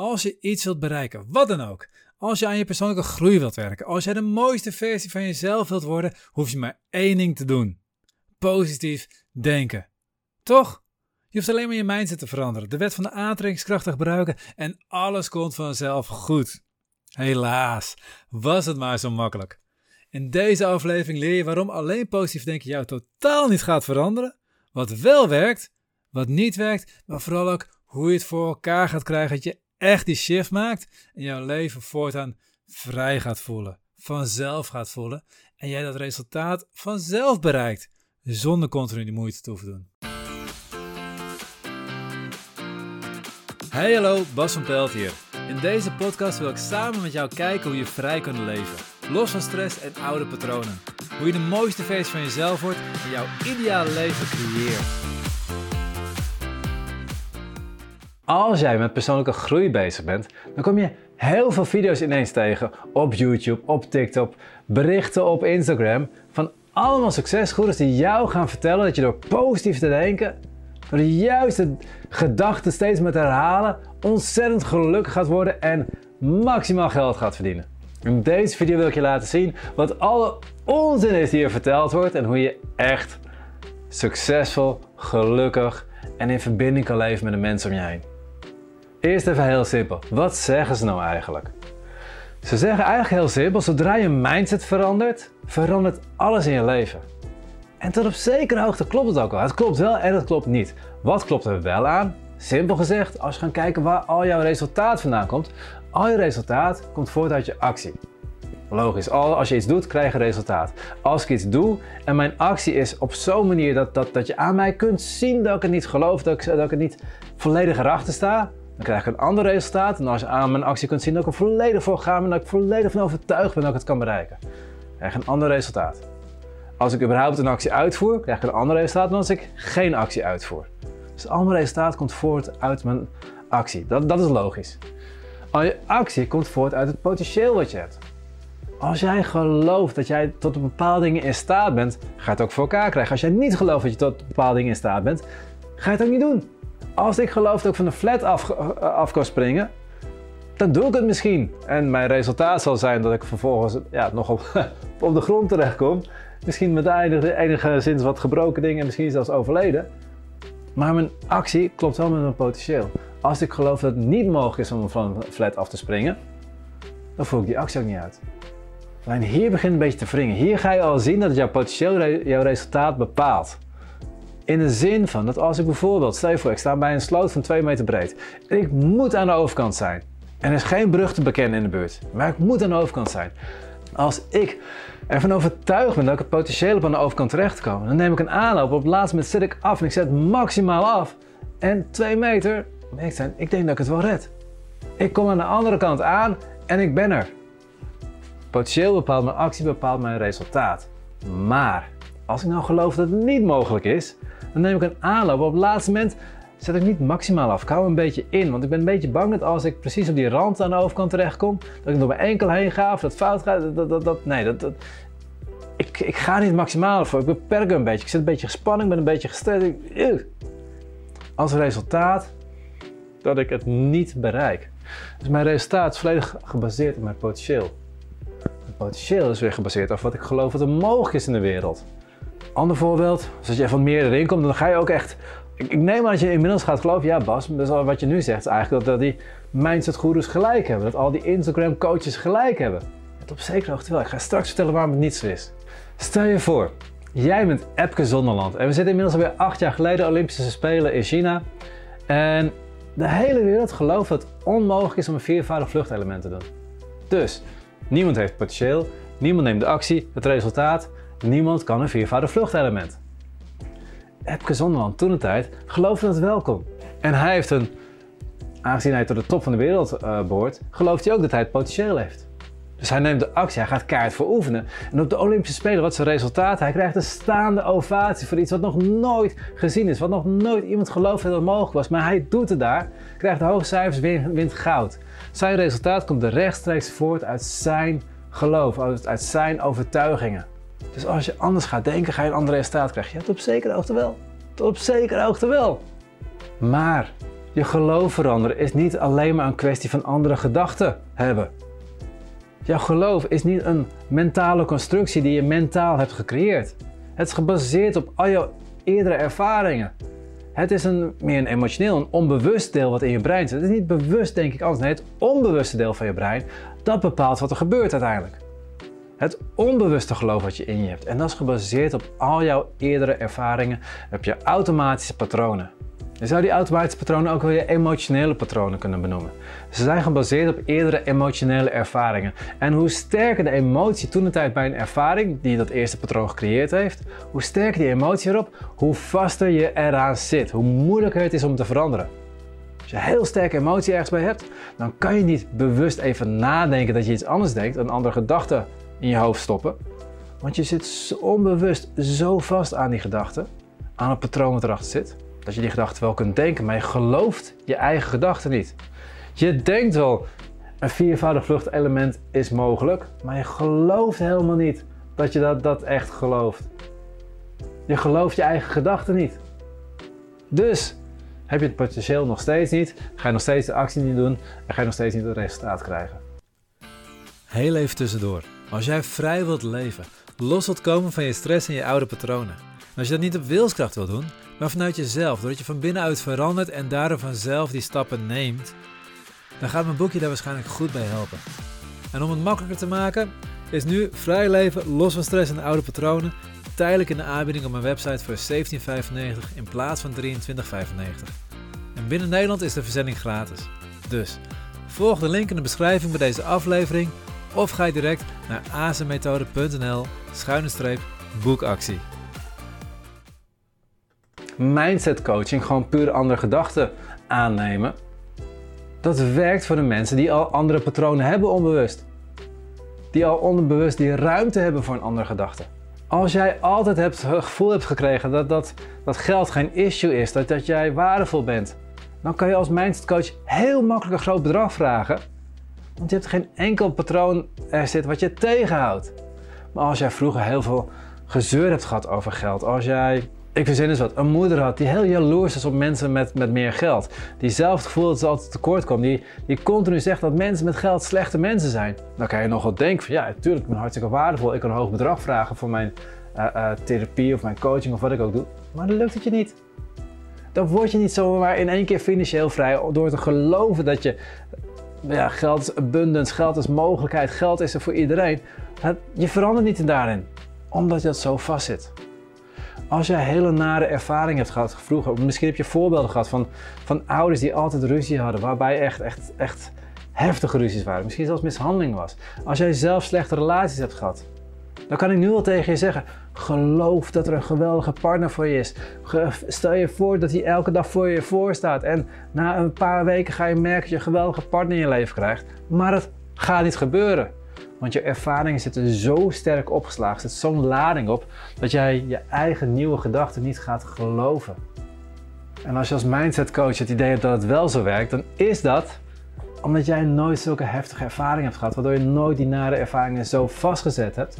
Als je iets wilt bereiken, wat dan ook. Als je aan je persoonlijke groei wilt werken, als jij de mooiste versie van jezelf wilt worden, hoef je maar één ding te doen: positief denken. Toch? Je hoeft alleen maar je mindset te veranderen, de wet van de aantrekkingskracht te gebruiken en alles komt vanzelf goed. Helaas, was het maar zo makkelijk. In deze aflevering leer je waarom alleen positief denken jou totaal niet gaat veranderen, wat wel werkt, wat niet werkt, maar vooral ook hoe je het voor elkaar gaat krijgen dat je echt die shift maakt en jouw leven voortaan vrij gaat voelen, vanzelf gaat voelen en jij dat resultaat vanzelf bereikt, zonder continu die moeite te hoeven doen. Hey hallo, Bas van Pelt hier. In deze podcast wil ik samen met jou kijken hoe je vrij kunt leven. Los van stress en oude patronen. Hoe je de mooiste versie van jezelf wordt en jouw ideale leven creëert. Als jij met persoonlijke groei bezig bent, dan kom je heel veel video's ineens tegen op YouTube, op TikTok, berichten op Instagram van allemaal succesgoeders die jou gaan vertellen dat je door positief te denken, door de juiste gedachten steeds met herhalen, ontzettend gelukkig gaat worden en maximaal geld gaat verdienen. In deze video wil ik je laten zien wat alle onzin is die er verteld wordt en hoe je echt succesvol, gelukkig en in verbinding kan leven met de mensen om je heen. Eerst even heel simpel. Wat zeggen ze nou eigenlijk? Ze zeggen eigenlijk heel simpel: zodra je mindset verandert, verandert alles in je leven. En tot op zekere hoogte klopt het ook wel. Het klopt wel en het klopt niet. Wat klopt er wel aan? Simpel gezegd, als je gaat kijken waar al jouw resultaat vandaan komt, al je resultaat komt voort uit je actie. Logisch, als je iets doet, krijg je resultaat. Als ik iets doe en mijn actie is op zo'n manier dat, dat, dat je aan mij kunt zien dat ik het niet geloof, dat ik, dat ik het niet volledig erachter sta, dan krijg ik een ander resultaat. En als je aan mijn actie kunt zien dat ik er volledig voor ga en dat ik volledig van overtuigd ben dat ik het kan bereiken, krijg ik een ander resultaat. Als ik überhaupt een actie uitvoer, krijg ik een ander resultaat dan als ik geen actie uitvoer. Dus het andere resultaat komt voort uit mijn actie. Dat, dat is logisch. Al je actie komt voort uit het potentieel wat je hebt. Als jij gelooft dat jij tot bepaalde dingen in staat bent, ga je het ook voor elkaar krijgen. Als jij niet gelooft dat je tot bepaalde dingen in staat bent, ga je het ook niet doen. Als ik geloof dat ik van een flat af, af kan springen, dan doe ik het misschien. En mijn resultaat zal zijn dat ik vervolgens ja, nog op, op de grond terechtkom. Misschien met enige, enige zins wat gebroken dingen en misschien zelfs overleden. Maar mijn actie klopt wel met mijn potentieel. Als ik geloof dat het niet mogelijk is om van een flat af te springen, dan voer ik die actie ook niet uit. Alleen hier begint een beetje te wringen. Hier ga je al zien dat jouw potentieel jouw resultaat bepaalt. In de zin van dat als ik bijvoorbeeld, stel je voor, ik sta bij een sloot van 2 meter breed. En ik moet aan de overkant zijn. En er is geen brug te bekennen in de buurt. Maar ik moet aan de overkant zijn. Als ik ervan overtuigd ben dat ik het potentieel op aan de overkant terecht kan, dan neem ik een aanloop. Op het laatste moment zet ik af en ik zet maximaal af. En 2 meter, ik, zijn, ik denk dat ik het wel red. Ik kom aan de andere kant aan en ik ben er. Potentieel bepaalt mijn actie, bepaalt mijn resultaat. Maar als ik nou geloof dat het niet mogelijk is, dan neem ik een aanloop. Op het laatste moment zet ik niet maximaal af. Ik hou een beetje in, want ik ben een beetje bang dat als ik precies op die rand aan de overkant terechtkom, dat ik door mijn enkel heen ga of dat fout gaat. Dat, dat, dat, nee, dat, dat, ik, ik ga niet maximaal voor. Ik beperk een beetje. Ik zit een beetje gespannen, ik ben een beetje gestrest. Als resultaat dat ik het niet bereik. Dus mijn resultaat is volledig gebaseerd op mijn potentieel. Mijn potentieel is weer gebaseerd op wat ik geloof dat er mogelijk is in de wereld. Ander voorbeeld, als je van meer erin komt, dan ga je ook echt. Ik, ik neem aan dat je inmiddels gaat geloven, ja Bas, dus wat je nu zegt, is eigenlijk dat, dat die mindset gurus gelijk hebben. Dat al die Instagram coaches gelijk hebben. Het op zekere hoogte wel. Ik ga straks vertellen waarom het niet zo is. Stel je voor, jij bent Epke Zonderland. En we zitten inmiddels alweer acht jaar geleden Olympische Spelen in China. En de hele wereld gelooft dat het onmogelijk is om een viervoudig vluchtelement te doen. Dus, niemand heeft potentieel, niemand neemt de actie, het resultaat, Niemand kan een viervoudig vluchtelement. Epke Zonderland toen een tijd geloofde dat het wel kon. En hij heeft een, aangezien hij tot de top van de wereld uh, behoort, gelooft hij ook dat hij het potentieel heeft. Dus hij neemt de actie, hij gaat kaart voor oefenen. En op de Olympische Spelen, wat zijn resultaat? Hij krijgt een staande ovatie voor iets wat nog nooit gezien is. Wat nog nooit iemand geloofde dat het mogelijk was. Maar hij doet het daar, krijgt hoge cijfers, wint goud. Zijn resultaat komt rechtstreeks voort uit zijn geloof, uit zijn overtuigingen. Dus als je anders gaat denken, ga je een andere resultaat krijgen. Ja, tot op zekere hoogte wel. Tot op zekere hoogte wel. Maar Je geloof veranderen is niet alleen maar een kwestie van andere gedachten hebben. Jouw geloof is niet een mentale constructie die je mentaal hebt gecreëerd. Het is gebaseerd op al jouw eerdere ervaringen. Het is een, meer een emotioneel, een onbewust deel wat in je brein zit. Het is niet bewust, denk ik, anders. Nee, het onbewuste deel van je brein, dat bepaalt wat er gebeurt uiteindelijk. Het onbewuste geloof wat je in je hebt. En dat is gebaseerd op al jouw eerdere ervaringen, op je automatische patronen. Je zou die automatische patronen ook wel je emotionele patronen kunnen benoemen. Ze zijn gebaseerd op eerdere emotionele ervaringen. En hoe sterker de emotie toen de tijd bij een ervaring die dat eerste patroon gecreëerd heeft, hoe sterker die emotie erop, hoe vaster je eraan zit, hoe moeilijker het is om te veranderen. Als je heel sterke emotie ergens bij hebt, dan kan je niet bewust even nadenken dat je iets anders denkt, een andere gedachte in je hoofd stoppen. Want je zit onbewust zo vast aan die gedachte, aan het patroon wat erachter zit dat je die gedachte wel kunt denken, maar je gelooft je eigen gedachten niet. Je denkt wel, een viervoudig vluchtelement is mogelijk, maar je gelooft helemaal niet dat je dat, dat echt gelooft. Je gelooft je eigen gedachten niet. Dus heb je het potentieel nog steeds niet, ga je nog steeds de actie niet doen en ga je nog steeds niet het resultaat krijgen. Heel even tussendoor. Als jij vrij wilt leven, los wilt komen van je stress en je oude patronen. En als je dat niet op wilskracht wilt doen, maar vanuit jezelf, doordat je van binnenuit verandert en daardoor vanzelf die stappen neemt, dan gaat mijn boekje daar waarschijnlijk goed bij helpen. En om het makkelijker te maken, is nu vrij leven los van stress en oude patronen tijdelijk in de aanbieding op mijn website voor 17,95 in plaats van 23,95. En binnen Nederland is de verzending gratis. Dus volg de link in de beschrijving bij deze aflevering of ga je direct naar azemethode.nl schuine boekactie mindset coaching, gewoon puur andere gedachten aannemen, dat werkt voor de mensen die al andere patronen hebben onbewust. Die al onbewust die ruimte hebben voor een andere gedachte. Als jij altijd hebt, het gevoel hebt gekregen dat, dat, dat geld geen issue is, dat, dat jij waardevol bent, dan kan je als mindset coach heel makkelijk een groot bedrag vragen. Want je hebt geen enkel patroon er zit wat je tegenhoudt. Maar als jij vroeger heel veel gezeur hebt gehad over geld, als jij ik verzin eens wat, een moeder had die heel jaloers is op mensen met, met meer geld. Die zelf het gevoel dat ze altijd tekort komt. Die, die continu zegt dat mensen met geld slechte mensen zijn. Dan kan je nog wel denken van ja, natuurlijk, ik ben hartstikke waardevol. Ik kan een hoog bedrag vragen voor mijn uh, uh, therapie of mijn coaching of wat ik ook doe. Maar dan lukt het je niet. Dan word je niet zomaar in één keer financieel vrij door te geloven dat je ja, geld is abundance, geld is mogelijkheid, geld is er voor iedereen. Je verandert niet daarin, omdat je dat zo vast zit. Als jij hele nare ervaringen hebt gehad vroeger, misschien heb je voorbeelden gehad van, van ouders die altijd ruzie hadden, waarbij echt, echt, echt heftige ruzies waren, misschien zelfs mishandeling was. Als jij zelf slechte relaties hebt gehad, dan kan ik nu al tegen je zeggen: geloof dat er een geweldige partner voor je is. Stel je voor dat hij elke dag voor je voor staat. En na een paar weken ga je merken dat je een geweldige partner in je leven krijgt. Maar het gaat niet gebeuren. Want je ervaringen zitten zo sterk opgeslagen, zit zo'n lading op, dat jij je eigen nieuwe gedachten niet gaat geloven. En als je als mindset coach het idee hebt dat het wel zo werkt, dan is dat omdat jij nooit zulke heftige ervaringen hebt gehad, waardoor je nooit die nare ervaringen zo vastgezet hebt.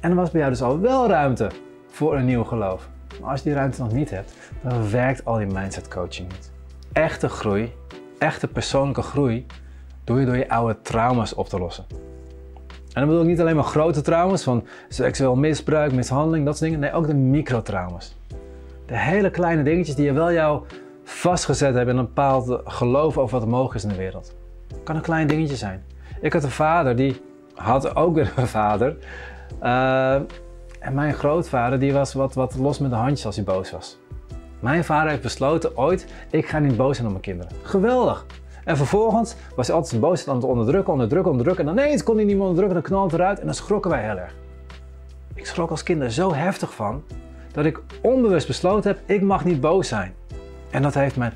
En er was bij jou dus al wel ruimte voor een nieuw geloof. Maar als je die ruimte nog niet hebt, dan werkt al die mindset coaching niet. Echte groei, echte persoonlijke groei, doe je door je oude trauma's op te lossen. En dan bedoel ik niet alleen maar grote trauma's van seksueel misbruik, mishandeling, dat soort dingen. Nee, ook de microtrauma's. De hele kleine dingetjes die je wel jou vastgezet hebben in een bepaald geloof over wat er mogelijk is in de wereld. Kan een klein dingetje zijn. Ik had een vader, die had ook weer een vader. Uh, en mijn grootvader die was wat, wat los met de handjes als hij boos was. Mijn vader heeft besloten ooit, ik ga niet boos zijn op mijn kinderen. Geweldig. En vervolgens was hij altijd zijn boosheid aan het onderdrukken, onderdrukken, onderdrukken. En ineens kon hij niet meer onderdrukken, dan knalt eruit en dan schrokken wij heel erg. Ik schrok als kind er zo heftig van, dat ik onbewust besloten heb, ik mag niet boos zijn. En dat heeft mijn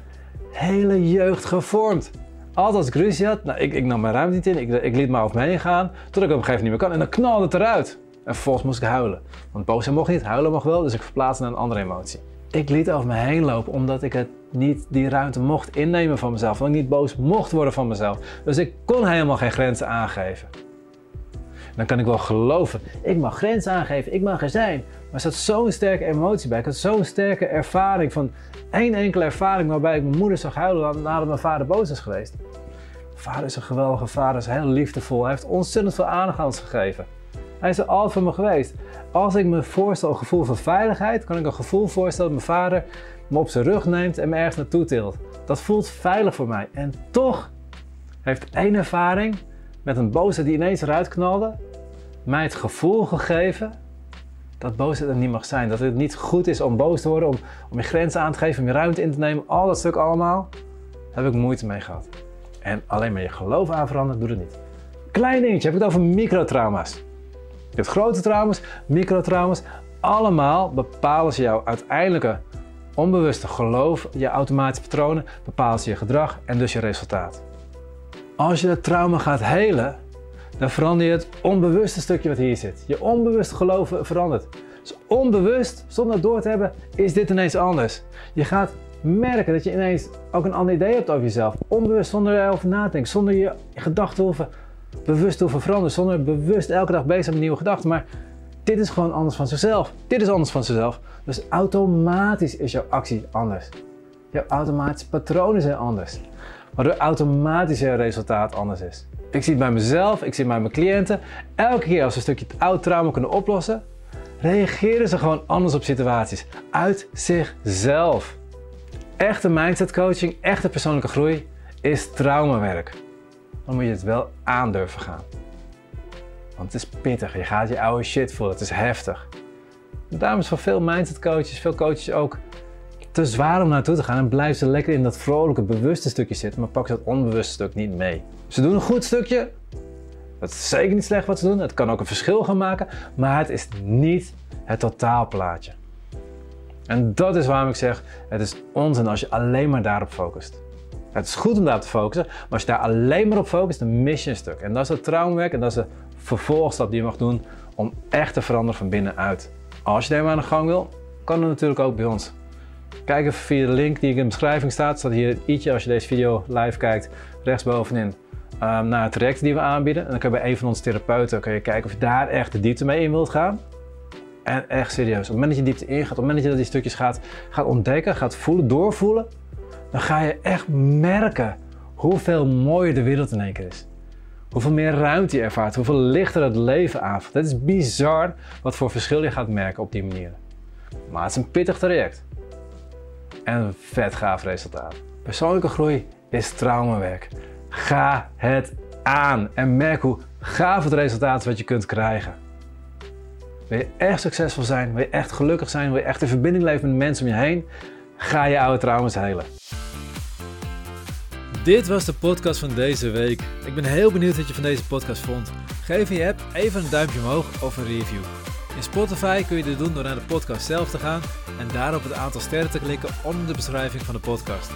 hele jeugd gevormd. Altijd had, nou, ik, ik nam mijn ruimte niet in, ik, ik liet maar over me heen gaan, tot ik op een gegeven moment niet meer kan. En dan knalde het eruit. En vervolgens moest ik huilen. Want boos zijn mocht niet, huilen mag wel, dus ik verplaatste naar een andere emotie. Ik liet over me heen lopen omdat ik het niet die ruimte mocht innemen van mezelf. Omdat ik niet boos mocht worden van mezelf. Dus ik kon helemaal geen grenzen aangeven. Dan kan ik wel geloven, ik mag grenzen aangeven, ik mag er zijn. Maar er staat zo'n sterke emotie bij, ik had zo'n sterke ervaring van één enkele ervaring waarbij ik mijn moeder zag huilen nadat mijn vader boos is geweest. Vader is een geweldige vader, is heel liefdevol, hij heeft ontzettend veel aandacht gegeven. Hij is er altijd voor me geweest. Als ik me voorstel een gevoel van veiligheid, kan ik een gevoel voorstellen dat mijn vader me op zijn rug neemt en me ergens naartoe tilt. Dat voelt veilig voor mij. En toch heeft één ervaring met een boosheid die ineens eruit knalde, mij het gevoel gegeven dat boosheid er niet mag zijn. Dat het niet goed is om boos te worden, om, om je grenzen aan te geven, om je ruimte in te nemen. Al dat stuk allemaal, daar heb ik moeite mee gehad. En alleen maar je geloof aan veranderen, doet het niet. Klein dingetje, heb ik het over microtrauma's. Je hebt grote trauma's, microtrauma's. Allemaal bepalen ze jouw uiteindelijke onbewuste geloof, je automatische patronen, bepalen ze je gedrag en dus je resultaat. Als je het trauma gaat helen, dan verander je het onbewuste stukje wat hier zit. Je onbewuste geloven verandert. Dus onbewust, zonder het door te hebben, is dit ineens anders. Je gaat merken dat je ineens ook een ander idee hebt over jezelf. Onbewust, zonder erover na te denken, zonder je gedachten hoeven bewust hoeven veranderen, zonder bewust elke dag bezig met nieuwe gedachten. Maar dit is gewoon anders van zichzelf. Dit is anders van zichzelf. Dus automatisch is jouw actie anders. Jouw automatische patronen zijn anders. Waardoor automatisch je resultaat anders is. Ik zie het bij mezelf, ik zie het bij mijn cliënten. Elke keer als ze een stukje oud trauma kunnen oplossen, reageren ze gewoon anders op situaties. Uit zichzelf. Echte mindset coaching, echte persoonlijke groei is traumawerk. Dan moet je het wel aandurven gaan. Want het is pittig, je gaat je oude shit voelen, het is heftig. Daarom is voor veel mindset coaches, veel coaches ook te zwaar om naartoe te gaan en blijven ze lekker in dat vrolijke, bewuste stukje zitten, maar ze dat onbewuste stuk niet mee. Ze doen een goed stukje, dat is zeker niet slecht wat ze doen, het kan ook een verschil gaan maken, maar het is niet het totaalplaatje. En dat is waarom ik zeg, het is onzin als je alleen maar daarop focust. Het is goed om daarop te focussen, maar als je daar alleen maar op focust, dan mis je een stuk. En dat is het traumwerk en dat is de vervolgstap die je mag doen om echt te veranderen van binnenuit. Als je daarmee aan de gang wil, kan dat natuurlijk ook bij ons. Kijk even via de link die in de beschrijving staat. Staat hier ietsje als je deze video live kijkt, rechtsbovenin. Um, naar het traject die we aanbieden. En dan kun je bij een van onze therapeuten kun je kijken of je daar echt de diepte mee in wilt gaan. En echt serieus. Op het moment dat je diepte ingaat, op het moment dat je die stukjes gaat, gaat ontdekken, gaat voelen, doorvoelen, dan ga je echt merken hoeveel mooier de wereld in één keer is. Hoeveel meer ruimte je ervaart, hoeveel lichter het leven aanvoelt. Het is bizar wat voor verschil je gaat merken op die manier. Maar het is een pittig traject. En een vet gaaf resultaat. Persoonlijke groei is traumawerk. Ga het aan en merk hoe gaaf het resultaat is wat je kunt krijgen. Wil je echt succesvol zijn, wil je echt gelukkig zijn, wil je echt in verbinding leven met de mensen om je heen, ga je oude trauma's helen. Dit was de podcast van deze week. Ik ben heel benieuwd wat je van deze podcast vond. Geef je app even een duimpje omhoog of een review. In Spotify kun je dit doen door naar de podcast zelf te gaan en daarop het aantal sterren te klikken onder de beschrijving van de podcast.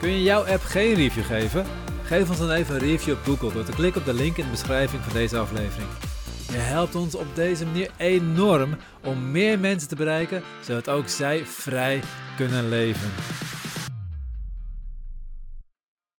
Kun je jouw app geen review geven? Geef ons dan even een review op Google door te klikken op de link in de beschrijving van deze aflevering. Je helpt ons op deze manier enorm om meer mensen te bereiken, zodat ook zij vrij kunnen leven.